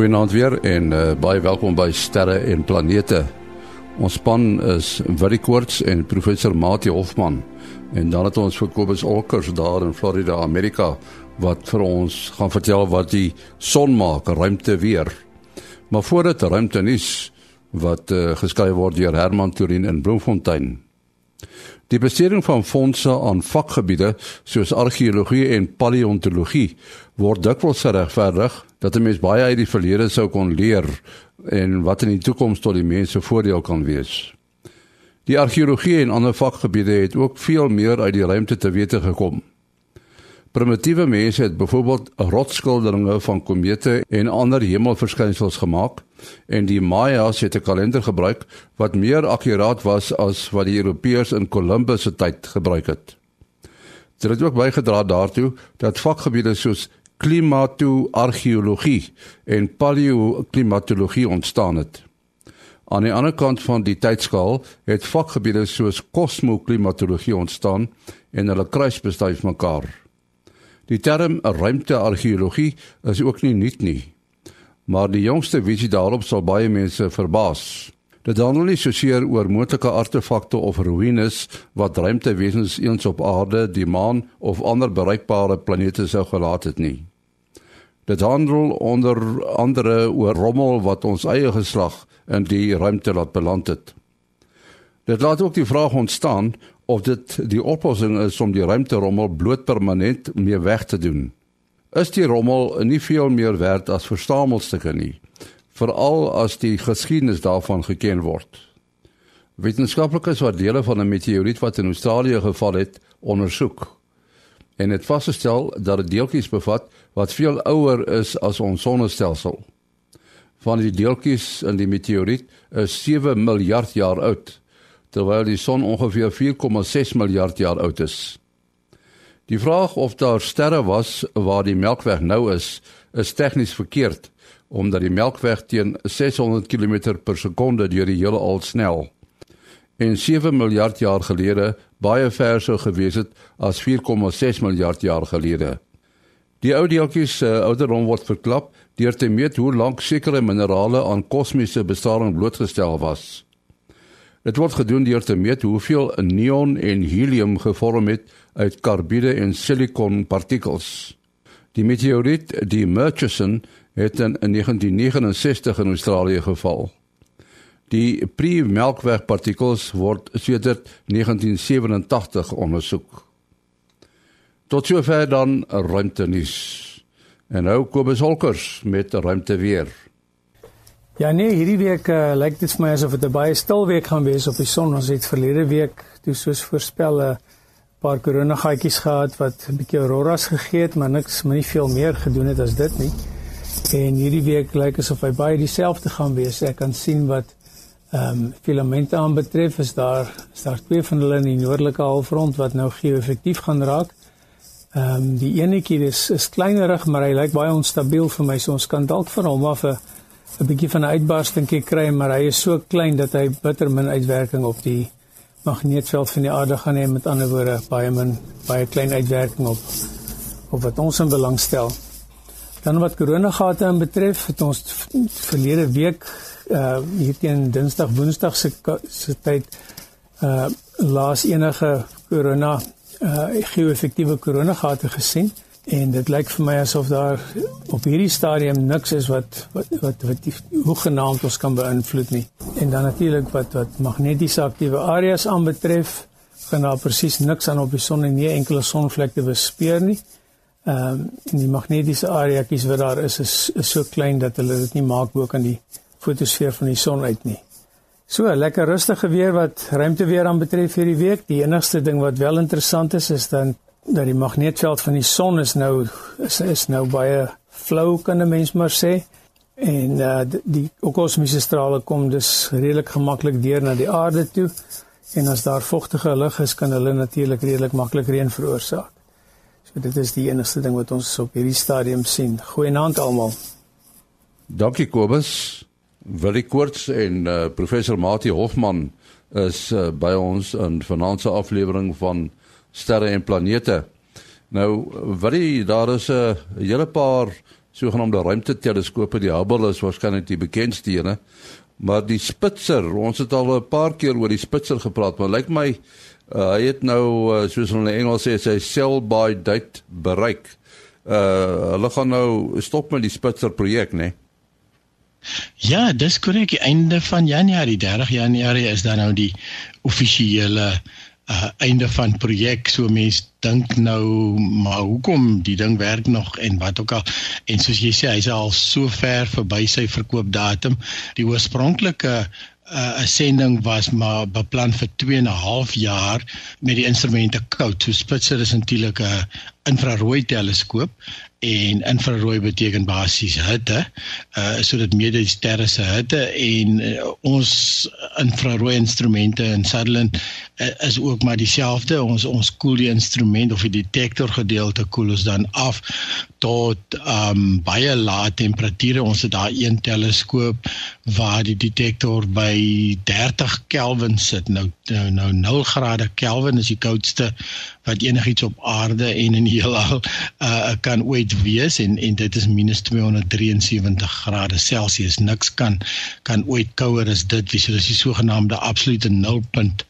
Goeienaand weer en uh, baie welkom by Sterre en Planete. Ons span is Willie Koorts en professor Mati Hofman en dan het ons vir Kobus Olkers daar in Florida, Amerika wat vir ons gaan vertel wat die son maak, ruimte weer. Maar voordat ruimte nuus wat uh, geskryf word deur Herman Turin in Bloemfontein. Die besteding van fondse aan vakgebiede soos argeologie en paleontologie word dikwels geregverdig dat 'n mens baie uit die verlede sou kon leer en wat in die toekoms tot die mense voordeel kan wees. Die argeologie en ander vakgebiede het ook veel meer uit die ruimte te wete gekom. Primitiewe mense het byvoorbeeld rotsskilderinge van komete en ander hemelverskynsels gemaak en die Mayas het 'n kalender gebruik wat meer akkuraat was as wat die Europeërs in Columbus se tyd gebruik het. Dit het ook bygedra daartoe dat vakgebiede soos klimatoargeologie en paleoklimatologie ontstaan het. Aan die ander kant van die tydskaal het vakgebiede soos kosmoklimatologie ontstaan en hulle kruisbestuif mekaar. Die term ruimteargeologie is ook nie nuut nie. Maar die jongste visie daarop sal baie mense verbaas. Dit handel nie soseer oor moontlike artefakte of ruïnes wat ruimtewesens eens op aarde, die maan of ander bereikbare planete sou gelaat het nie. Dit handel onder andere oor rommel wat ons eie geslag in die ruimte laat beland het. Dit laat ook die vraag ontstaan of dit die oplossing is om die ruimterommel bloot permanent mee weg te doen. Is die rommel nie veel meer werd as versamelstukke nie, veral as die geskiedenis daarvan geken word. Wetenskaplikes wat dele van 'n meteoriet wat in Australië geval het, ondersoek en het vasgestel dat dit deeltjies bevat wat veel ouer is as ons sonnestelsel. Van die deeltjies in die meteoriet is 7 miljard jaar oud terwyl die son ongeveer 4,6 miljard jaar oud is. Die vraag of daar sterre was waar die Melkweg nou is, is tegnies verkeerd omdat die Melkweg teen 600 km per sekonde deur die heelal snel en 7 miljard jaar gelede baie ver sou gewees het as 4,6 miljard jaar gelede. Die ou deeltjies se uh, ouderdom word verklap deur te meet hoe lank sekere minerale aan kosmiese bestraling blootgestel was. Dit word gedoen deur te meet hoeveel neon en helium gevorm het uit karbiede en silikon partikels. Die meteoriet, die Murchison, het in 1969 in Australië geval. Die pre-Melkweg partikels word sedert 1987 ondersoek. Tot sover dan ruimte nuus. En nou Kobus Holkers met ruimte weer. Ja nee, hierdie week uh, lyk dit vir my asof dit 'n baie stil week gaan wees op die son. Ons het verlede week toe soos voorspel 'n paar koronagaatjies gehad wat 'n bietjie auroras gegee het, maar niks, maar nie veel meer gedoen het as dit nie. En hierdie week lyk asof hy baie dieselfde gaan wees. Ek kan sien wat ehm um, filamente aanbetref is daar is daar twee van hulle in die noordelike halfrond wat nou geo-effektief gaan raak. Ehm um, die enetjie is is kleinerig, maar hy lyk baie onstabiel vir my. So ons kan dalk vir hom af 'n 'n bietjie van 'n uitbarstingkie kry, maar hy is so klein dat hy bitter min uitwerking op die magneetveld van die aarde gaan hê. Met ander woorde, baie min baie klein uitwerking op op wat ons in belang stel. Dan wat koronagate aan betref, het ons verlede week uh hier teen Dinsdag, Woensdag se se tyd uh laas enige korona uh geo-effektiewe koronagate gesien en dit lyk vir my asof daar op hierdie stadium niks is wat wat wat wat die hoegenaamd ons kan beïnvloed nie. En dan natuurlik wat wat magnetiese aktiewe areas aanbetref, gaan daar presies niks aan op die son en nie enkele sonvlek te bespeer nie. Ehm um, en die magnetiese areaatjies wat daar is is is so klein dat hulle dit nie maak bo kan die fotosfeer van die son uit nie. So, lekker rustige weer wat ruimte weer aan betref hierdie week. Die enigste ding wat wel interessant is is dan dat die magneetveld van die son is nou is, is nou baie flou kan 'n mens maar sê en uh, die kosmiese strale kom dus redelik gemaklik deur na die aarde toe en as daar vochtige lug is kan hulle natuurlik redelik maklik reën veroorsaak. So dit is die enigste ding wat ons op hierdie stadium sien. Goeienaand almal. Dankie Kobus. Willie Koorts en uh, professor Mati Hofman is uh, by ons in vanaand se aflewering van sterre en planete. Nou, wat jy daar is 'n hele paar sogenaamde ruimteteleskope. Die Hubble is waarskynlik die bekendste een, maar die Spitzer, ons het al 'n paar keer oor die Spitzer gepraat, maar lyk my uh, hy het nou uh, soos hulle in Engels sê sy sell by date bereik. Uh hulle gaan nou stop met die Spitzer projek, né? Nee? Ja, dis korrek. Einde van Januarie, 30 Januarie is dan nou die offisiële uh, einde van projek. So mense dink nou, maar hoekom die ding werk nog en wat ook al. En soos jy sê, hy's al so ver verby sy verkoopdatum. Die oorspronklike uh, 'n sending was maar beplan vir 2 en 'n half jaar met die instrumente koud. So Spitzer is natuurlik 'n infrarooi teleskoop en infrarooi beteken basies hitte. Uh sodat meer die sterre se hitte en uh, ons infrarooi instrumente in Sutherland uh, is ook maar dieselfde. Ons ons koel die instrument of die detektor gedeelte koel ons dan af tot um baie lae temperature. Ons het daar een teleskoop waar die detektor by 30 Kelvin sit. Nou nou, nou 0 grade Kelvin is die koudste wat enigiets op aarde en in die heelal uh kan ooit wees en en dit is minus 273 grade Celsius. Niks kan kan ooit kouer as dit wees. So dis die sogenaamde absolute nulpunt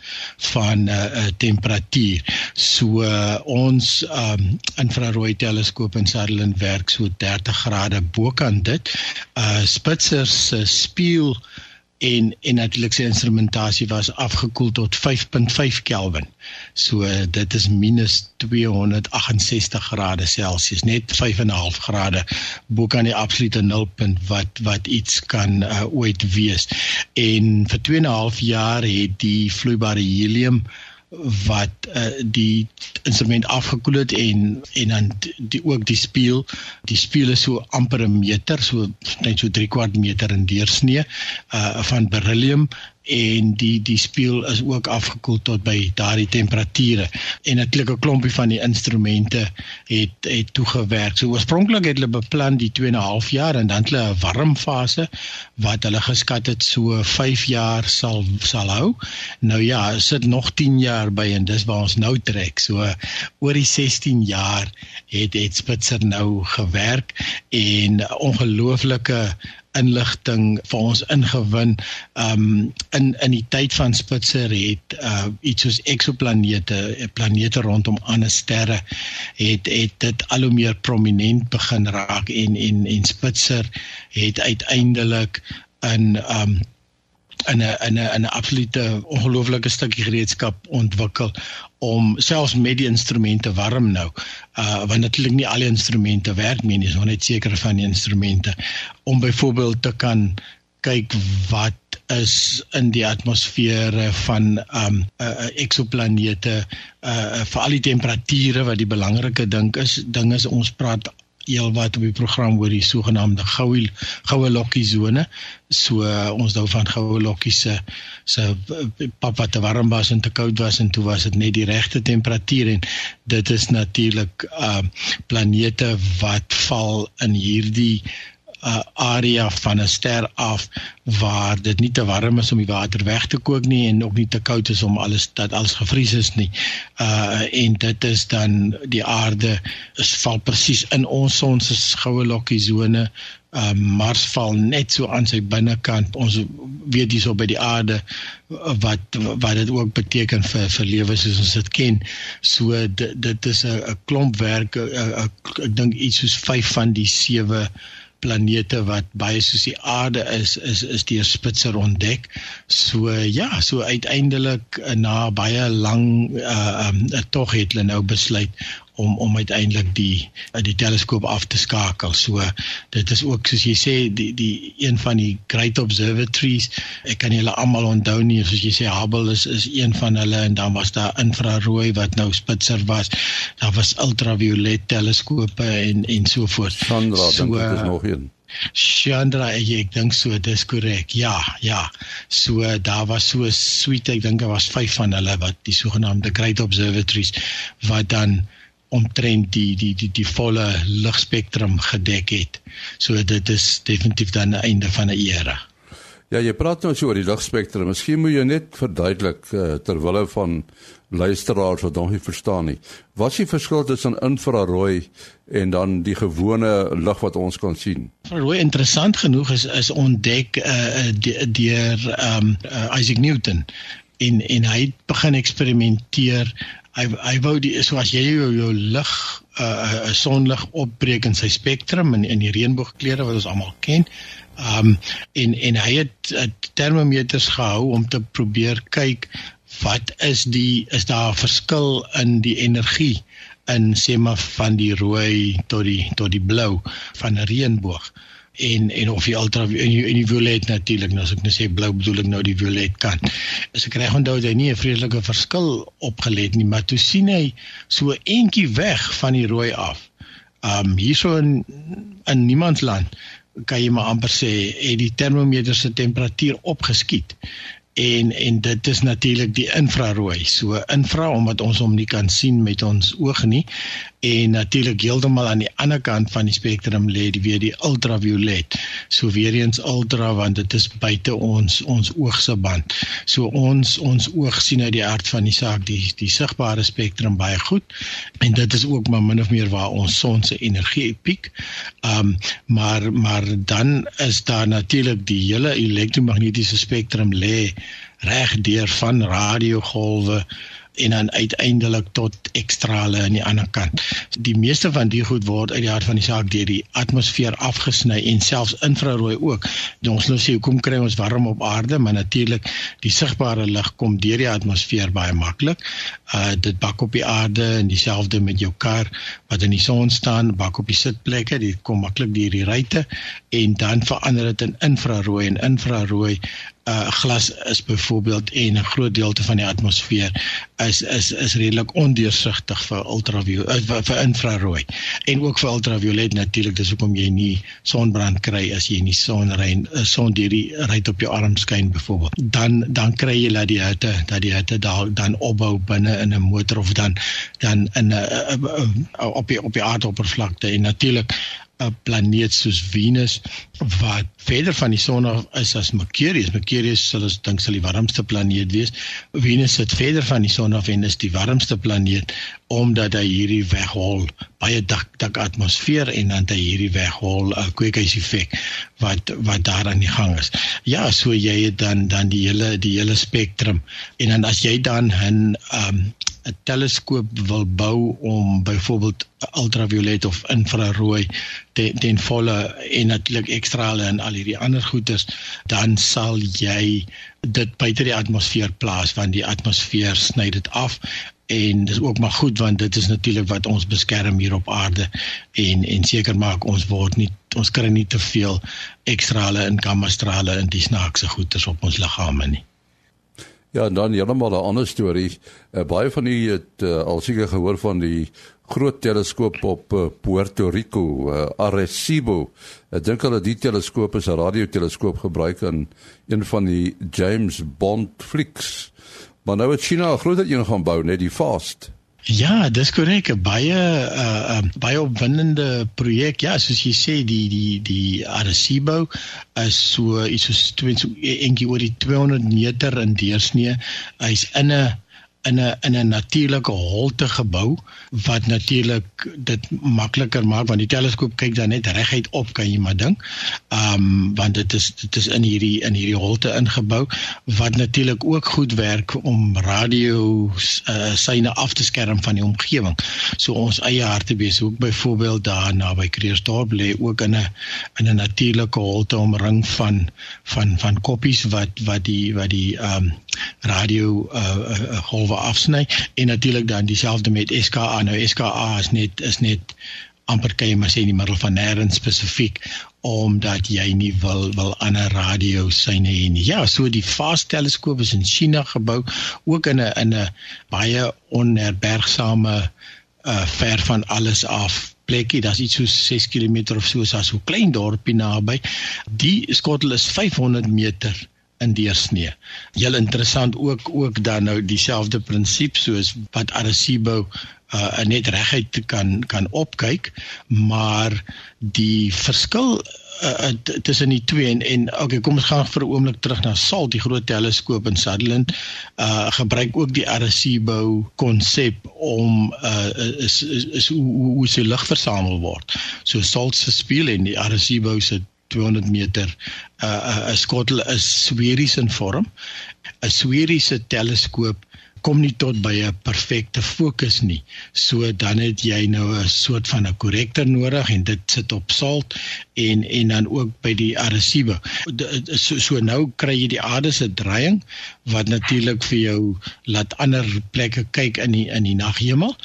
van uh, uh temperatuur. So uh, ons um infrarooi teleskoop in Sutherland werk so 30 grade bokant dit. Uh Spitzer se spieël en en natuurlik sy instrumentasie was afgekoel tot 5.5 Kelvin. So dit is minus 268 grade Celsius, net 5.5 grade bo kan die absolute nulpunt wat wat iets kan uh, ooit wees. En vir 2.5 jaar het die vloeibare helium wat uh, die instrument afgekoel het en en dan die ook die spieël die spieël is so amper 'n meter so net so 3 kwart meter in deursnee uh van beryllium en die die spieël is ook afgekoel tot by daardie temperature en natuurlik 'n klompie van die instrumente het het toegewerk. So oorspronklik het hulle beplan die 2 en 'n half jaar en dan hulle 'n warm fase wat hulle geskat het so 5 jaar sal sal hou. Nou ja, sit nog 10 jaar by en dis waar ons nou trek. So oor die 16 jaar het het Spitzer nou gewerk en ongelooflike inligting vir ons ingewin um in in die tyd van Spitzer het uh iets soos eksoplanete planete rondom ander sterre het het dit al hoe meer prominent begin raak en en en Spitzer het uiteindelik in um in 'n in 'n 'n absolute ongelooflike stukkie gereedskap ontwikkel om selfs met die instrumente warm nou. Uh want natuurlik nie al die instrumente werk nie, dis net sekere van die instrumente om byvoorbeeld te kan kyk wat is in die atmosfere van um uh, eksoplanete uh vir al die temperature wat die belangrike ding is ding is ons praat heelwat op die program oor die sogenaamde goue goue lokkie sone. So uh, ons nou van goue lokkie se se pap wat te warm was en te koud was en toe was dit net die regte temperatuur en dit is natuurlik uh planete wat val in hierdie uh, area van 'n ster af waar dit nie te warm is om die water weg te kook nie en ook nie te koud is om alles dat alles gevries is nie. Uh en dit is dan die aarde is val presies in ons son se goue lokkie sone. Uh Mars val net so aan sy binnekant. Ons weet hierso by die aarde wat wat dit ook beteken vir vir lewe soos ons dit ken. So dit dit is 'n klomp werk. Ek dink iets soos 5 van die 7 planete wat baie soos die aarde is is is deur Spitzer ontdek. So ja, so uiteindelik na baie lang uh um tog het hulle nou besluit om om uiteindelik die die teleskoop af te skakel. So dit is ook soos jy sê die die een van die great observatories. Ek kan julle almal onthou nie soos jy sê Hubble is is een van hulle en dan was daar infrarooi wat nou Spitzer was. Daar was ultraviolet teleskope en en so voort. Chandra, so, dit is nog een. Chandra, ek, ek dink so, dis korrek. Ja, ja. So daar was so suite, ek dink daar was 5 van hulle wat die sogenaamde great observatories wat dan omtrent die die die die volle ligspektrum gedek het. So dit is definitief dan 'n einde van 'n era. Ja, jy praat nou so oor die ligspektrum. Miskien moet jy net verduidelik uh, ter wille van luisteraars wat nog nie verstaan nie. Wat is die verskil tussen infrarooi en dan die gewone lig wat ons kan sien? Infrarooi interessant genoeg is is ontdek uh, deur ehm um, uh, Isaac Newton en en hy het begin eksperimenteer. Hy hy wou die so as jy jou, jou lig 'n uh, sonlig opbreek in sy spektrum in in die reënboogkleure wat ons almal ken Um en en hy het uh, termometers gehou om te probeer kyk wat is die is daar verskil in die energie in sê maar van die rooi tot die tot die blou van 'n reënboog en en of die ultra en die, en die violet natuurlik nou as ek net sê blou bedoel ek nou die violet kant. As ek reg onthou hy nie 'n vreeslike verskil opgelet nie, maar toe sien hy so eentjie weg van die rooi af. Um hierso in in niemandsland kan jy maar amper sê het die termometer se temperatuur opgeskiet en en dit is natuurlik die infrarooi. So infra omdat ons hom nie kan sien met ons oog nie en natuurlik heeltemal aan die ander kant van die spektrum lê die weer die ultraviolet. So weer eens ultra want dit is buite ons ons oogse band. So ons ons oog sien uit die aard van die saak die die sigbare spektrum baie goed en dit is ook maar min of meer waar ons son se energie piek. Um maar maar dan is daar natuurlik die hele elektromagnetiese spektrum lê reg deur van radiogolwe en dan uiteindelik tot ekstrale aan die ander kant. Die meeste van die goed word uit die hart van die saak deur die atmosfeer afgesny en selfs infrarooi ook. Ons nou sê hoekom kry ons warm op aarde, maar natuurlik die sigbare lig kom deur die atmosfeer baie maklik. Uh dit bak op die aarde en dieselfde met jou kar wat in die son staan, bak op die sitplekke, dit kom maklik deur die ruitte en dan verander dit in infrarooi en infrarooi uh glas is byvoorbeeld en 'n groot deelte van die atmosfeer is is is redelik ondeursigtig vir ultraviolet uh, vir infrarooi. En ook vir ultraviolet natuurlik dis hoekom jy nie sonbrand kry as jy nie sonrein uh, son deur die ry op jou arm skyn byvoorbeeld dan dan kry jy dat die hitte dat die hitte daar dan opbou binne in 'n motor of dan dan in 'n op die op die aardoppervlakte. En natuurlik 'n planeet soos Venus wat verder van die son af is as Mercurius. Mercurius sal ons dink sal die warmste planeet wees. Venus sit verder van die son af en is die warmste planeet omdat hy hierdie weghol baie dik dik atmosfeer en dan hy hierdie weghol 'n uh, kweekhuiseffek wat wat daar aan die gang is. Ja, so jy het dan dan die hele die hele spektrum en dan as jy dan 'n 'n teleskoop wil bou om byvoorbeeld ultraviolet of infrarooi ten, ten volle en natuurlik ekstrale en al hierdie ander goeders dan sal jy dit buite die atmosfeer plaas want die atmosfeer sny dit af en dis ook maar goed want dit is natuurlik wat ons beskerm hier op aarde en en seker maak ons word nie ons kry nie te veel ekstrale en gamma strale in die snaakse goeders op ons liggame nie Ja, en dan heeltemal 'n ander storie. Uh, baie van u het uh, al seker gehoor van die groot teleskoop op uh, Puerto Rico, uh, Arecibo. Ek dink hulle die teleskoop is 'n radioteleskoop gebruik in een van die James Bond flieks. Maar nou het China 'n groot een gaan bou, net die Fast. Ja, dis korrek, baie uh, uh baie opwindende projek. Ja, soos jy sê, die die die Arecibo is so iets soos 2 so eentjie oor die 200 meter in deursnee. Hy's in 'n in 'n in 'n natuurlike holte gebou wat natuurlik dit makliker maak want die teleskoop kyk dan net reguit op kan jy maar dink. Ehm um, want dit is dit is in hierdie in hierdie holte ingebou wat natuurlik ook goed werk om radio uh, syne af te skerm van die omgewing. So ons eie hartebes ook byvoorbeeld daar naby Kreersdorp lê ook in 'n in 'n natuurlike holte omring van van van koppies wat wat die wat die ehm um, radio uh, uh, golwe afsny en natuurlik dan dieselfde met SKA nou SKA is net is net amper kan jy maar sê in die middel van nêrens spesifiek omdat jy nie wil wil ander radio syne hê nie. Ja, so die fast teleskoop is in China gebou, ook in 'n in 'n baie onherbergsame uh ver van alles af plekkie. Daar's iets so 6 km of so, so 'n klein dorpie naby. Die skottel is 500 meter in deursnee. Heel interessant ook ook dan nou dieselfde prinsip soos wat Arecibo uh net reguit kan kan opkyk, maar die verskil uh, tussen die twee en en okay kom ons gaan vir 'n oomblik terug na SALT die groot teleskoop in Sutherland uh gebruik ook die Arecibo konsep om uh is is, is hoe hoe se lig versamel word. So SALT se speel en die Arecibo se 200 meter uh 'n skottel is sferies in vorm. 'n Sferiese teleskoop kom nie tot by 'n perfekte fokus nie. So dan het jy nou 'n soort van 'n korrektor nodig en dit sit op salt en en dan ook by die Arecibo. So so nou kry jy die aarde se draaiing wat natuurlik vir jou laat ander plekke kyk in die in die naghemel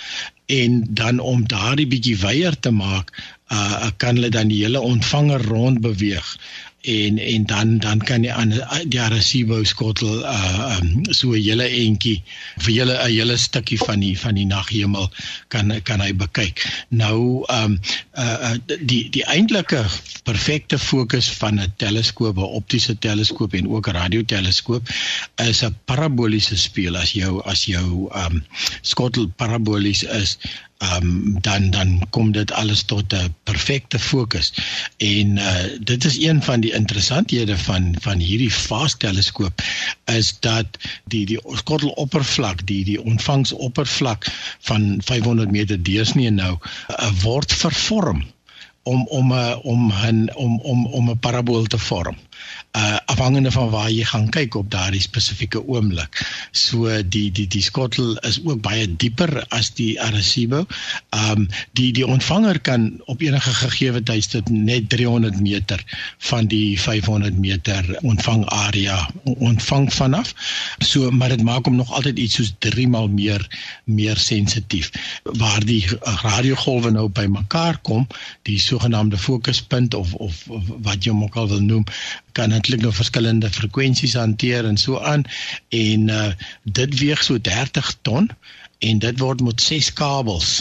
en dan om daardie bietjie wyer te maak, uh kan hulle dan die hele ontvanger rond beweeg en en dan dan kan jy aan die Arecibo skottel uh um, so 'n hele entjie vir julle 'n hele stukkie van die van die naghemel kan kan hy bekyk. Nou um uh, uh die die eintlike perfekte fokus van 'n teleskoop, 'n optiese teleskoop en ook 'n radioteleskoop is 'n paraboliese spieël as jou as jou um skottel parabolies is um, dan dan kom dit alles tot 'n perfekte fokus. En uh, dit is een van die interessanthede van van hierdie fast teleskoop is dat die die skotteloppervlak, die die ontvangsoppervlak van 500 meter deursnee nou uh, word vervorm om om 'n uh, om 'n om om om 'n parabool te vorm uh afhangende van waar jy gaan kyk op daardie spesifieke oomblik. So die die die skottel is ook baie dieper as die Arecibo. Um die die ontvanger kan op enige gegee tydstip net 300 meter van die 500 meter ontvangarea ontvang vanaf. So maar dit maak hom nog altyd iets soos 3 maal meer meer sensitief. Waar die radiogolwe nou bymekaar kom, die sogenaamde fokuspunt of of, of wat jy hom ook al wil noem, kan eintlik nou verskillende frekwensies hanteer en so aan en uh, dit weeg so 30 ton en dit word met ses kabels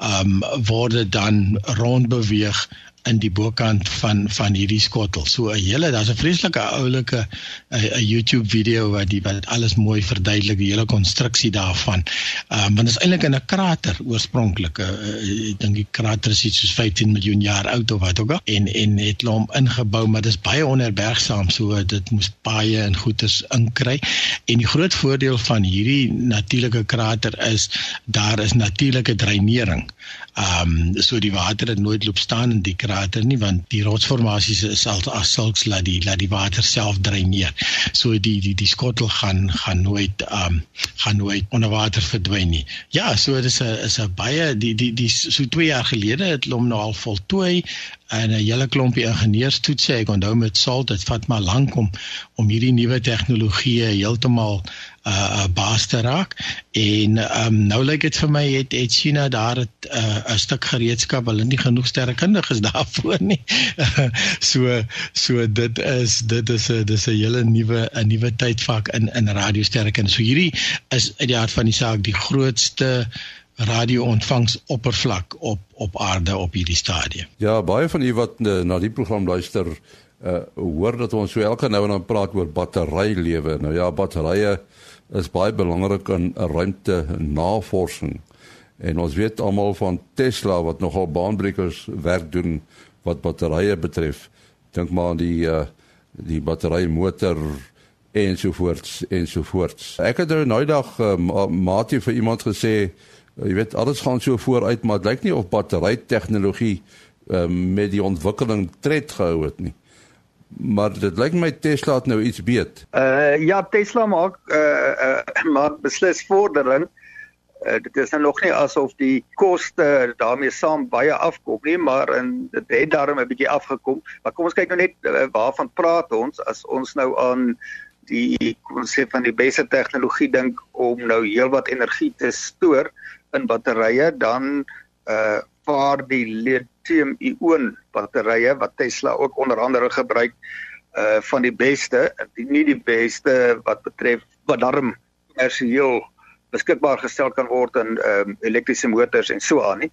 ehm um, word dan rond beweeg in die bokant van van hierdie skottel. So 'n hele daar's 'n vreeslike oulike 'n YouTube video wat die wat alles mooi verduidelik die hele konstruksie daarvan. Ehm um, want dit is eintlik in 'n krater oorspronklik. Uh, ek dink die krater is iets soos 15 miljoen jaar oud of wat ook al en en het hom ingebou, maar dit is baie onherbergsaam so dit moes paaie en goeders inkry. En die groot voordeel van hierdie natuurlike krater is daar is natuurlike dreinering. Ehm um, so die water het nooit loop staan in die krater nie want die rotsformasies is al as sulks laat die laat die water self dreineer. So die die die skottel gaan gaan nooit ehm um, gaan nooit onder water verdwyn nie. Ja, so dit is 'n is 'n baie die die die so 2 jaar gelede het hulle hom nou al voltooi en 'n hele klompie ingenieurs toets sê ek onthou met salt dit vat maar lank om om hierdie nuwe tegnologieë heeltemal uh baas te raak en um nou lyk dit vir my het het China daar 'n uh, 'n stuk gereedskap hulle nie genoeg sterrekundiges daarvoor nie so so dit is dit is 'n dis 'n hele nuwe 'n nuwe tydvak in in radiosterrekunde so hierdie is uit die hart van die saak die grootste radio-ontvangsoppervlak op op aarde op hierdie stadium. Ja, baie van u wat uh, na die program luister, uh hoor dat ons so elke nou en dan praat oor batterylewe. Nou ja, batterye is baie belangrik in ruimte navorsing. En ons weet almal van Tesla wat nogal baanbrekers werk doen wat batterye betref. Dink maar aan die uh die batterymotor ensovoorts ensovoorts. Ek het nou dag uh, maatie vir iemand gesê, uh, jy weet alles gaan so vooruit, maar dit lyk nie of battery tegnologie uh, met die ontwikkeling tred gehou het nie maar dit lyk my Tesla het nou iets beet. Uh ja, Tesla maak uh, uh maak beslis vordering. Uh, dit is nou nog nie asof die koste daarmee saam baie afkom nie, maar en dit het daarom 'n bietjie afgekom. Maar kom ons kyk nou net uh, waarvan praat ons as ons nou aan die konsep van die beste tegnologie dink om nou heelwat energie te stoor in batterye, dan uh vaar die lithium-ion batterye wat Tesla ook onder andere gebruik uh van die beste, die, nie die beste wat betref wat darm kommersieel beskikbaar gestel kan word in um elektriese motors en so aan nie.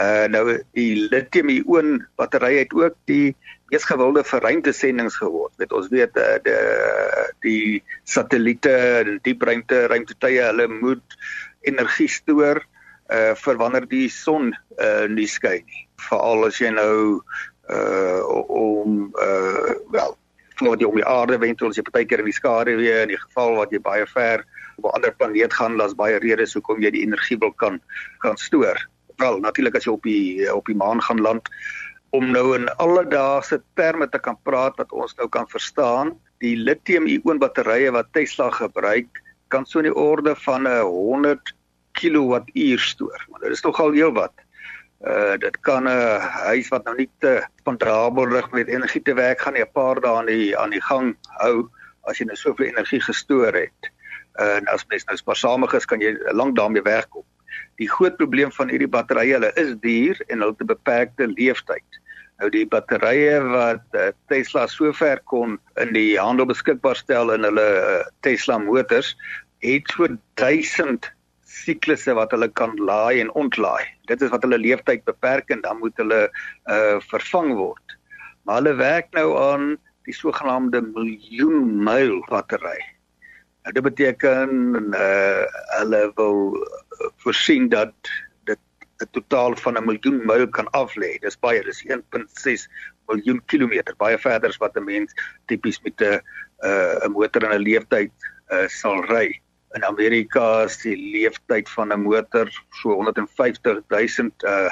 Uh nou die lithium-ion battery het ook die mees gewilde vir ruimtesendings geword. Dit ons weet uh, die die satelliete, die diepruimte ruimtetuie, hulle moet energie stoor uh vir wanneer die son uh nie skyn nie. Veral as jy nou uh om uh wel voor die om die aarde eventueel as jy partykeer in die skare weer in die geval wat jy baie ver op 'n ander planeet gaan, daar's baie redes hoekom jy die energie wil kan kan stoor. Wel natuurlik as jy op die op die maan gaan land om nou in alledaagse terme te kan praat wat ons nou kan verstaan die lithium-ion batterye wat Tesla gebruik kan so die orde van 'n 100 kilowattuur stoor. Want dit is nogal heelwat uh dit kan 'n huis wat nou nie te spandabelig met energie te werk gaan nie 'n paar dae aan die aan die gang hou as jy nou soveel energie gestoor het uh, en as mens nou spaarsamig is kan jy lank daarmee wegkom Die groot probleem van hierdie batterye, hulle is duur en hulle het 'n beperkte lewensduur. Nou die batterye wat uh, Tesla sover kon in die handel beskikbaar stel in hulle uh, Tesla motors, het so 1000 siklusse wat hulle kan laai en ontlaai. Dit is wat hulle lewensduur beperk en dan moet hulle uh, vervang word. Maar hulle werk nou aan die sogenaamde miljoen myl battery. Nou, dit beteken uh, hulle wil voorsien dat dit 'n totaal van 'n miljoen myl kan aflê. Dis baie, dis 1.6 miljoen kilometer, baie verder as wat 'n mens tipies met 'n uh, 'n motor in 'n leeftyd uh, sal ry. In Amerika is die leeftyd van 'n motor so 150 000 uh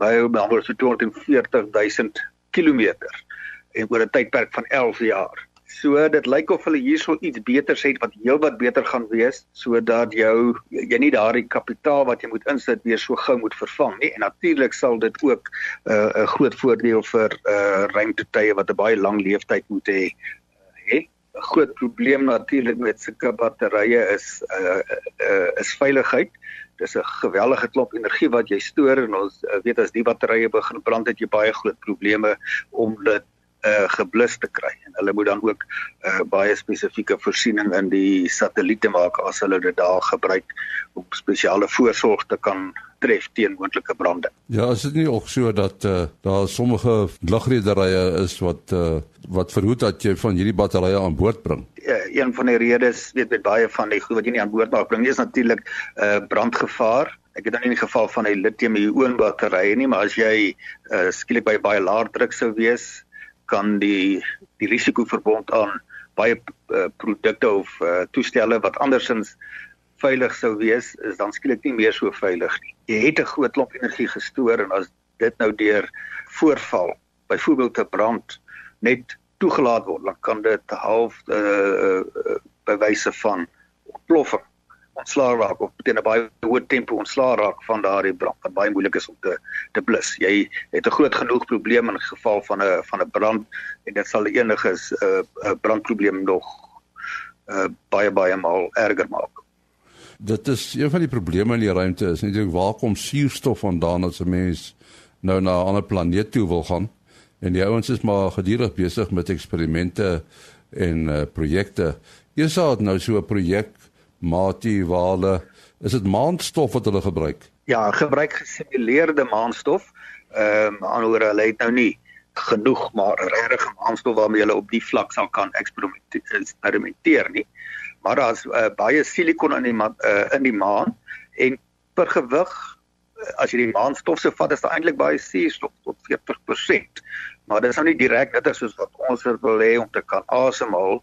myl, maar oor so 240 000 kilometer en oor 'n tydperk van 11 jaar. So dit lyk of hulle hierso iets beters het wat heelwat beter gaan wees sodat jou jy nie daardie kapitaal wat jy moet insit weer so gou moet vervang nie en natuurlik sal dit ook uh, 'n uh, groot voordeel vir uh, ruimtetuie wat 'n baie lang lewensduur moet hê hê 'n groot probleem natuurlik met sulke batterye is uh, uh, is veiligheid. Dis 'n gewellige klomp energie wat jy stoor en ons uh, weet as die batterye begin brand het jy baie groot probleme om dit uh, geblus te kry en hulle moet dan ook uh, baie spesifieke voorsiening in die satelliete maak as hulle dit daar gebruik om spesiale voorsorg te kan tref teen moontlike brande. Ja, is dit nie ook so dat uh, daar sommige lugrederye is wat uh, wat verhoed dat jy van hierdie batterye aan boord bring? Ja, een van die redes, weet met baie van die goed wat jy nie aan boord mag bring nie, is natuurlik uh, brandgevaar. Ek het dan in die geval van 'n lithium-ion batterye nie, maar as jy uh, skielik by baie laer druk sou wees, kan die die risiko verbond aan baie uh, produkte of uh, toestelle wat andersins veilig sou wees is dan skielik nie meer so veilig nie. Jy het 'n groot klomp energie gestoor en as dit nou deur voorval, byvoorbeeld 'n brand net toegelaat word, dan kan dit half uh, uh, bewyse van ontploffing ontslaa raak of teen 'n baie hoë tempo ontslaa raak van daardie brand wat baie moeilik is om te te blus. Jy het 'n groot genoeg probleem in geval van 'n van 'n brand en dit sal enige 'n uh, uh, brandprobleem nog uh, baie baie maal erger maak. Dit is een van die probleme in die ruimte is natuurlik waar kom suurstof vandaan as 'n mens nou na 'n ander planeet toe wil gaan. En die ouens is maar gedurig besig met eksperimente en uh, projekte. Eers het nou so 'n projek Mati wale is dit maanstof wat hulle gebruik? Ja, gebruik gesimuleerde maanstof. Ehm um, anderswoorde hulle het nou nie genoeg maar regtig maanstof waarmee hulle op die vlak sal kan eksperimenteer nie. Maar daar's uh, baie silikon in die uh, in die maan en per gewig uh, as jy die maanstof se vat is daar eintlik baie suurstof tot 40%. Maar dit is nou nie direk net soos wat ons wil hê om te kan asemhaal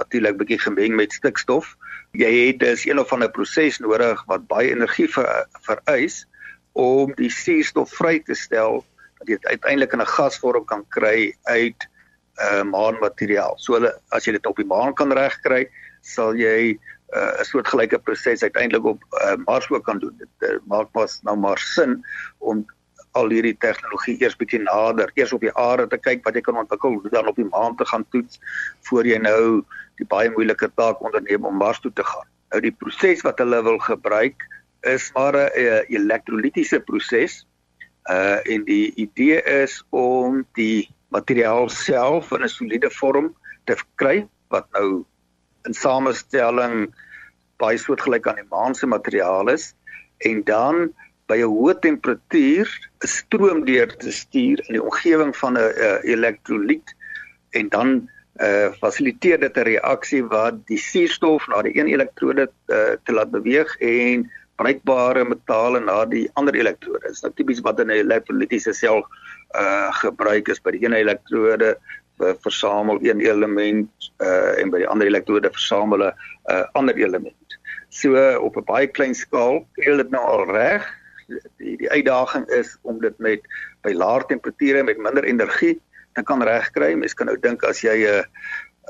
natuurlik bietjie gemeng met stikstof. Jy het dus een of ander proses nodig wat baie energie ver, vereis om die suurstof vry te stel dat jy uiteindelik in 'n gasvorm kan kry uit 'n uh, maanmateriaal. So hulle as jy dit op die maan kan regkry, sal jy uh, 'n uh, soortgelyke proses uiteindelik op uh, Mars ook kan doen. Dit uh, maak pas nou maar sin om al hierdie tegnologie eers bietjie nader, eers op die aarde te kyk wat jy kan ontwikkel, dan op die maan te gaan toets voor jy nou die baie moeilike taak onderneem om Mars toe te gaan. Nou die proses wat hulle wil gebruik is maar 'n uh, elektrolitiese proses. Uh en die idee is om die materiaal self in 'n soliede vorm te kry wat nou in samestelling baie soortgelyk aan die maan se materiaal is en dan by 'n hoë temperatuur 'n stroom deur te stuur in die omgewing van 'n elektrolyt en dan uh fasiliteer dit 'n reaksie waar die suurstof na die een elektrode uh, te laat beweeg en bruikbare metale na die ander elektrode. Dit is nou tipies wat in 'n elektrolytiese sel uh gebruik is by die een elektrode versamel een element uh en by die ander elektrode versamel 'n uh, ander element. So uh, op 'n baie klein skaal kry dit nou al reg. Die die uitdaging is om dit met by laer temperature met minder energie te kan regkry. Mens kan nou dink as jy 'n uh,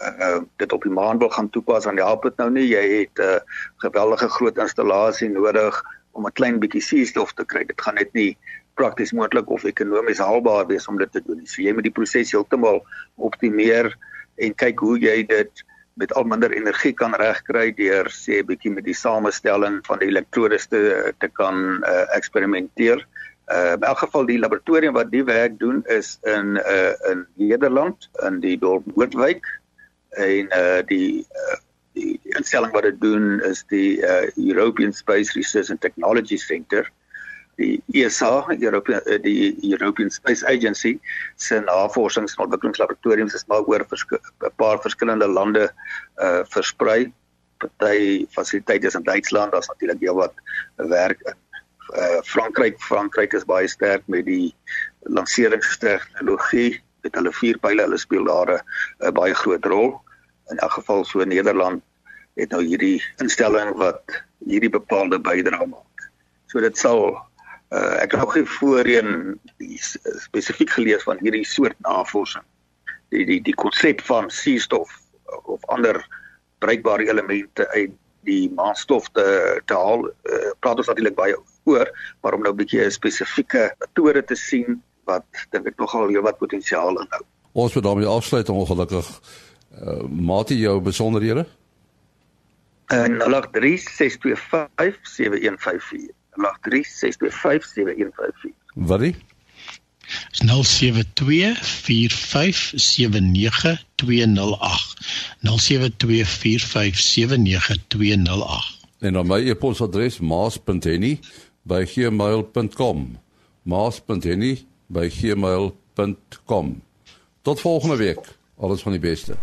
uh, dit op die maan wil gaan toepas dan help dit nou nie. Jy het 'n uh, geweldige groot installasie nodig om 'n klein bietjie suurstof te kry. Dit gaan net nie prakties moontlik of ekonomies haalbaar wees om dit te doen. So jy moet die proses heeltemal optimeer en kyk hoe jy dit met al minder energie kan regkry deur sê 'n bietjie met die samestelling van die elektrodes te te kan uh, eksperimenteer. Uh, in elk geval die laboratorium wat die werk doen is in uh, in Nederland in die dorp Noordwyk en uh, die uh, die instelling wat dit doen is die uh, European Space Research and Technology Center die ESA European die European Space Agency se navorsings en ontwikkelingslaboratoriums is maar oor 'n paar verskillende lande uh versprei. Party fasiliteite is in Duitsland, daar's natuurlik heelwat werk in uh, Frankryk. Frankryk is baie sterk met die lanseringstegnologie met hulle vier pile hulle speel daar 'n baie groot rol. In elk geval so Nederland het nou hierdie instelling wat hierdie bepaalde bydrae maak. So dit sal uh, ek het nog nie voorheen spesifiek gelees van hierdie soort navorsing die die die konsep van suurstof of ander bruikbare elemente uit die maanstof te te haal uh, praat ons natuurlik baie oor maar om nou 'n bietjie 'n spesifieke metode te sien wat dink ek nogal heel wat potensiaal inhou. Ons moet daarmee afsluit ongelukkig. Uh, Mate jou besonderhede? Uh, 0836257154. 0836257154. Wat is? 0724579208 En dan my e-posadres maas.henny@gmail.com maas.henny@gmail.com Tot volgende week. Alles van die beste.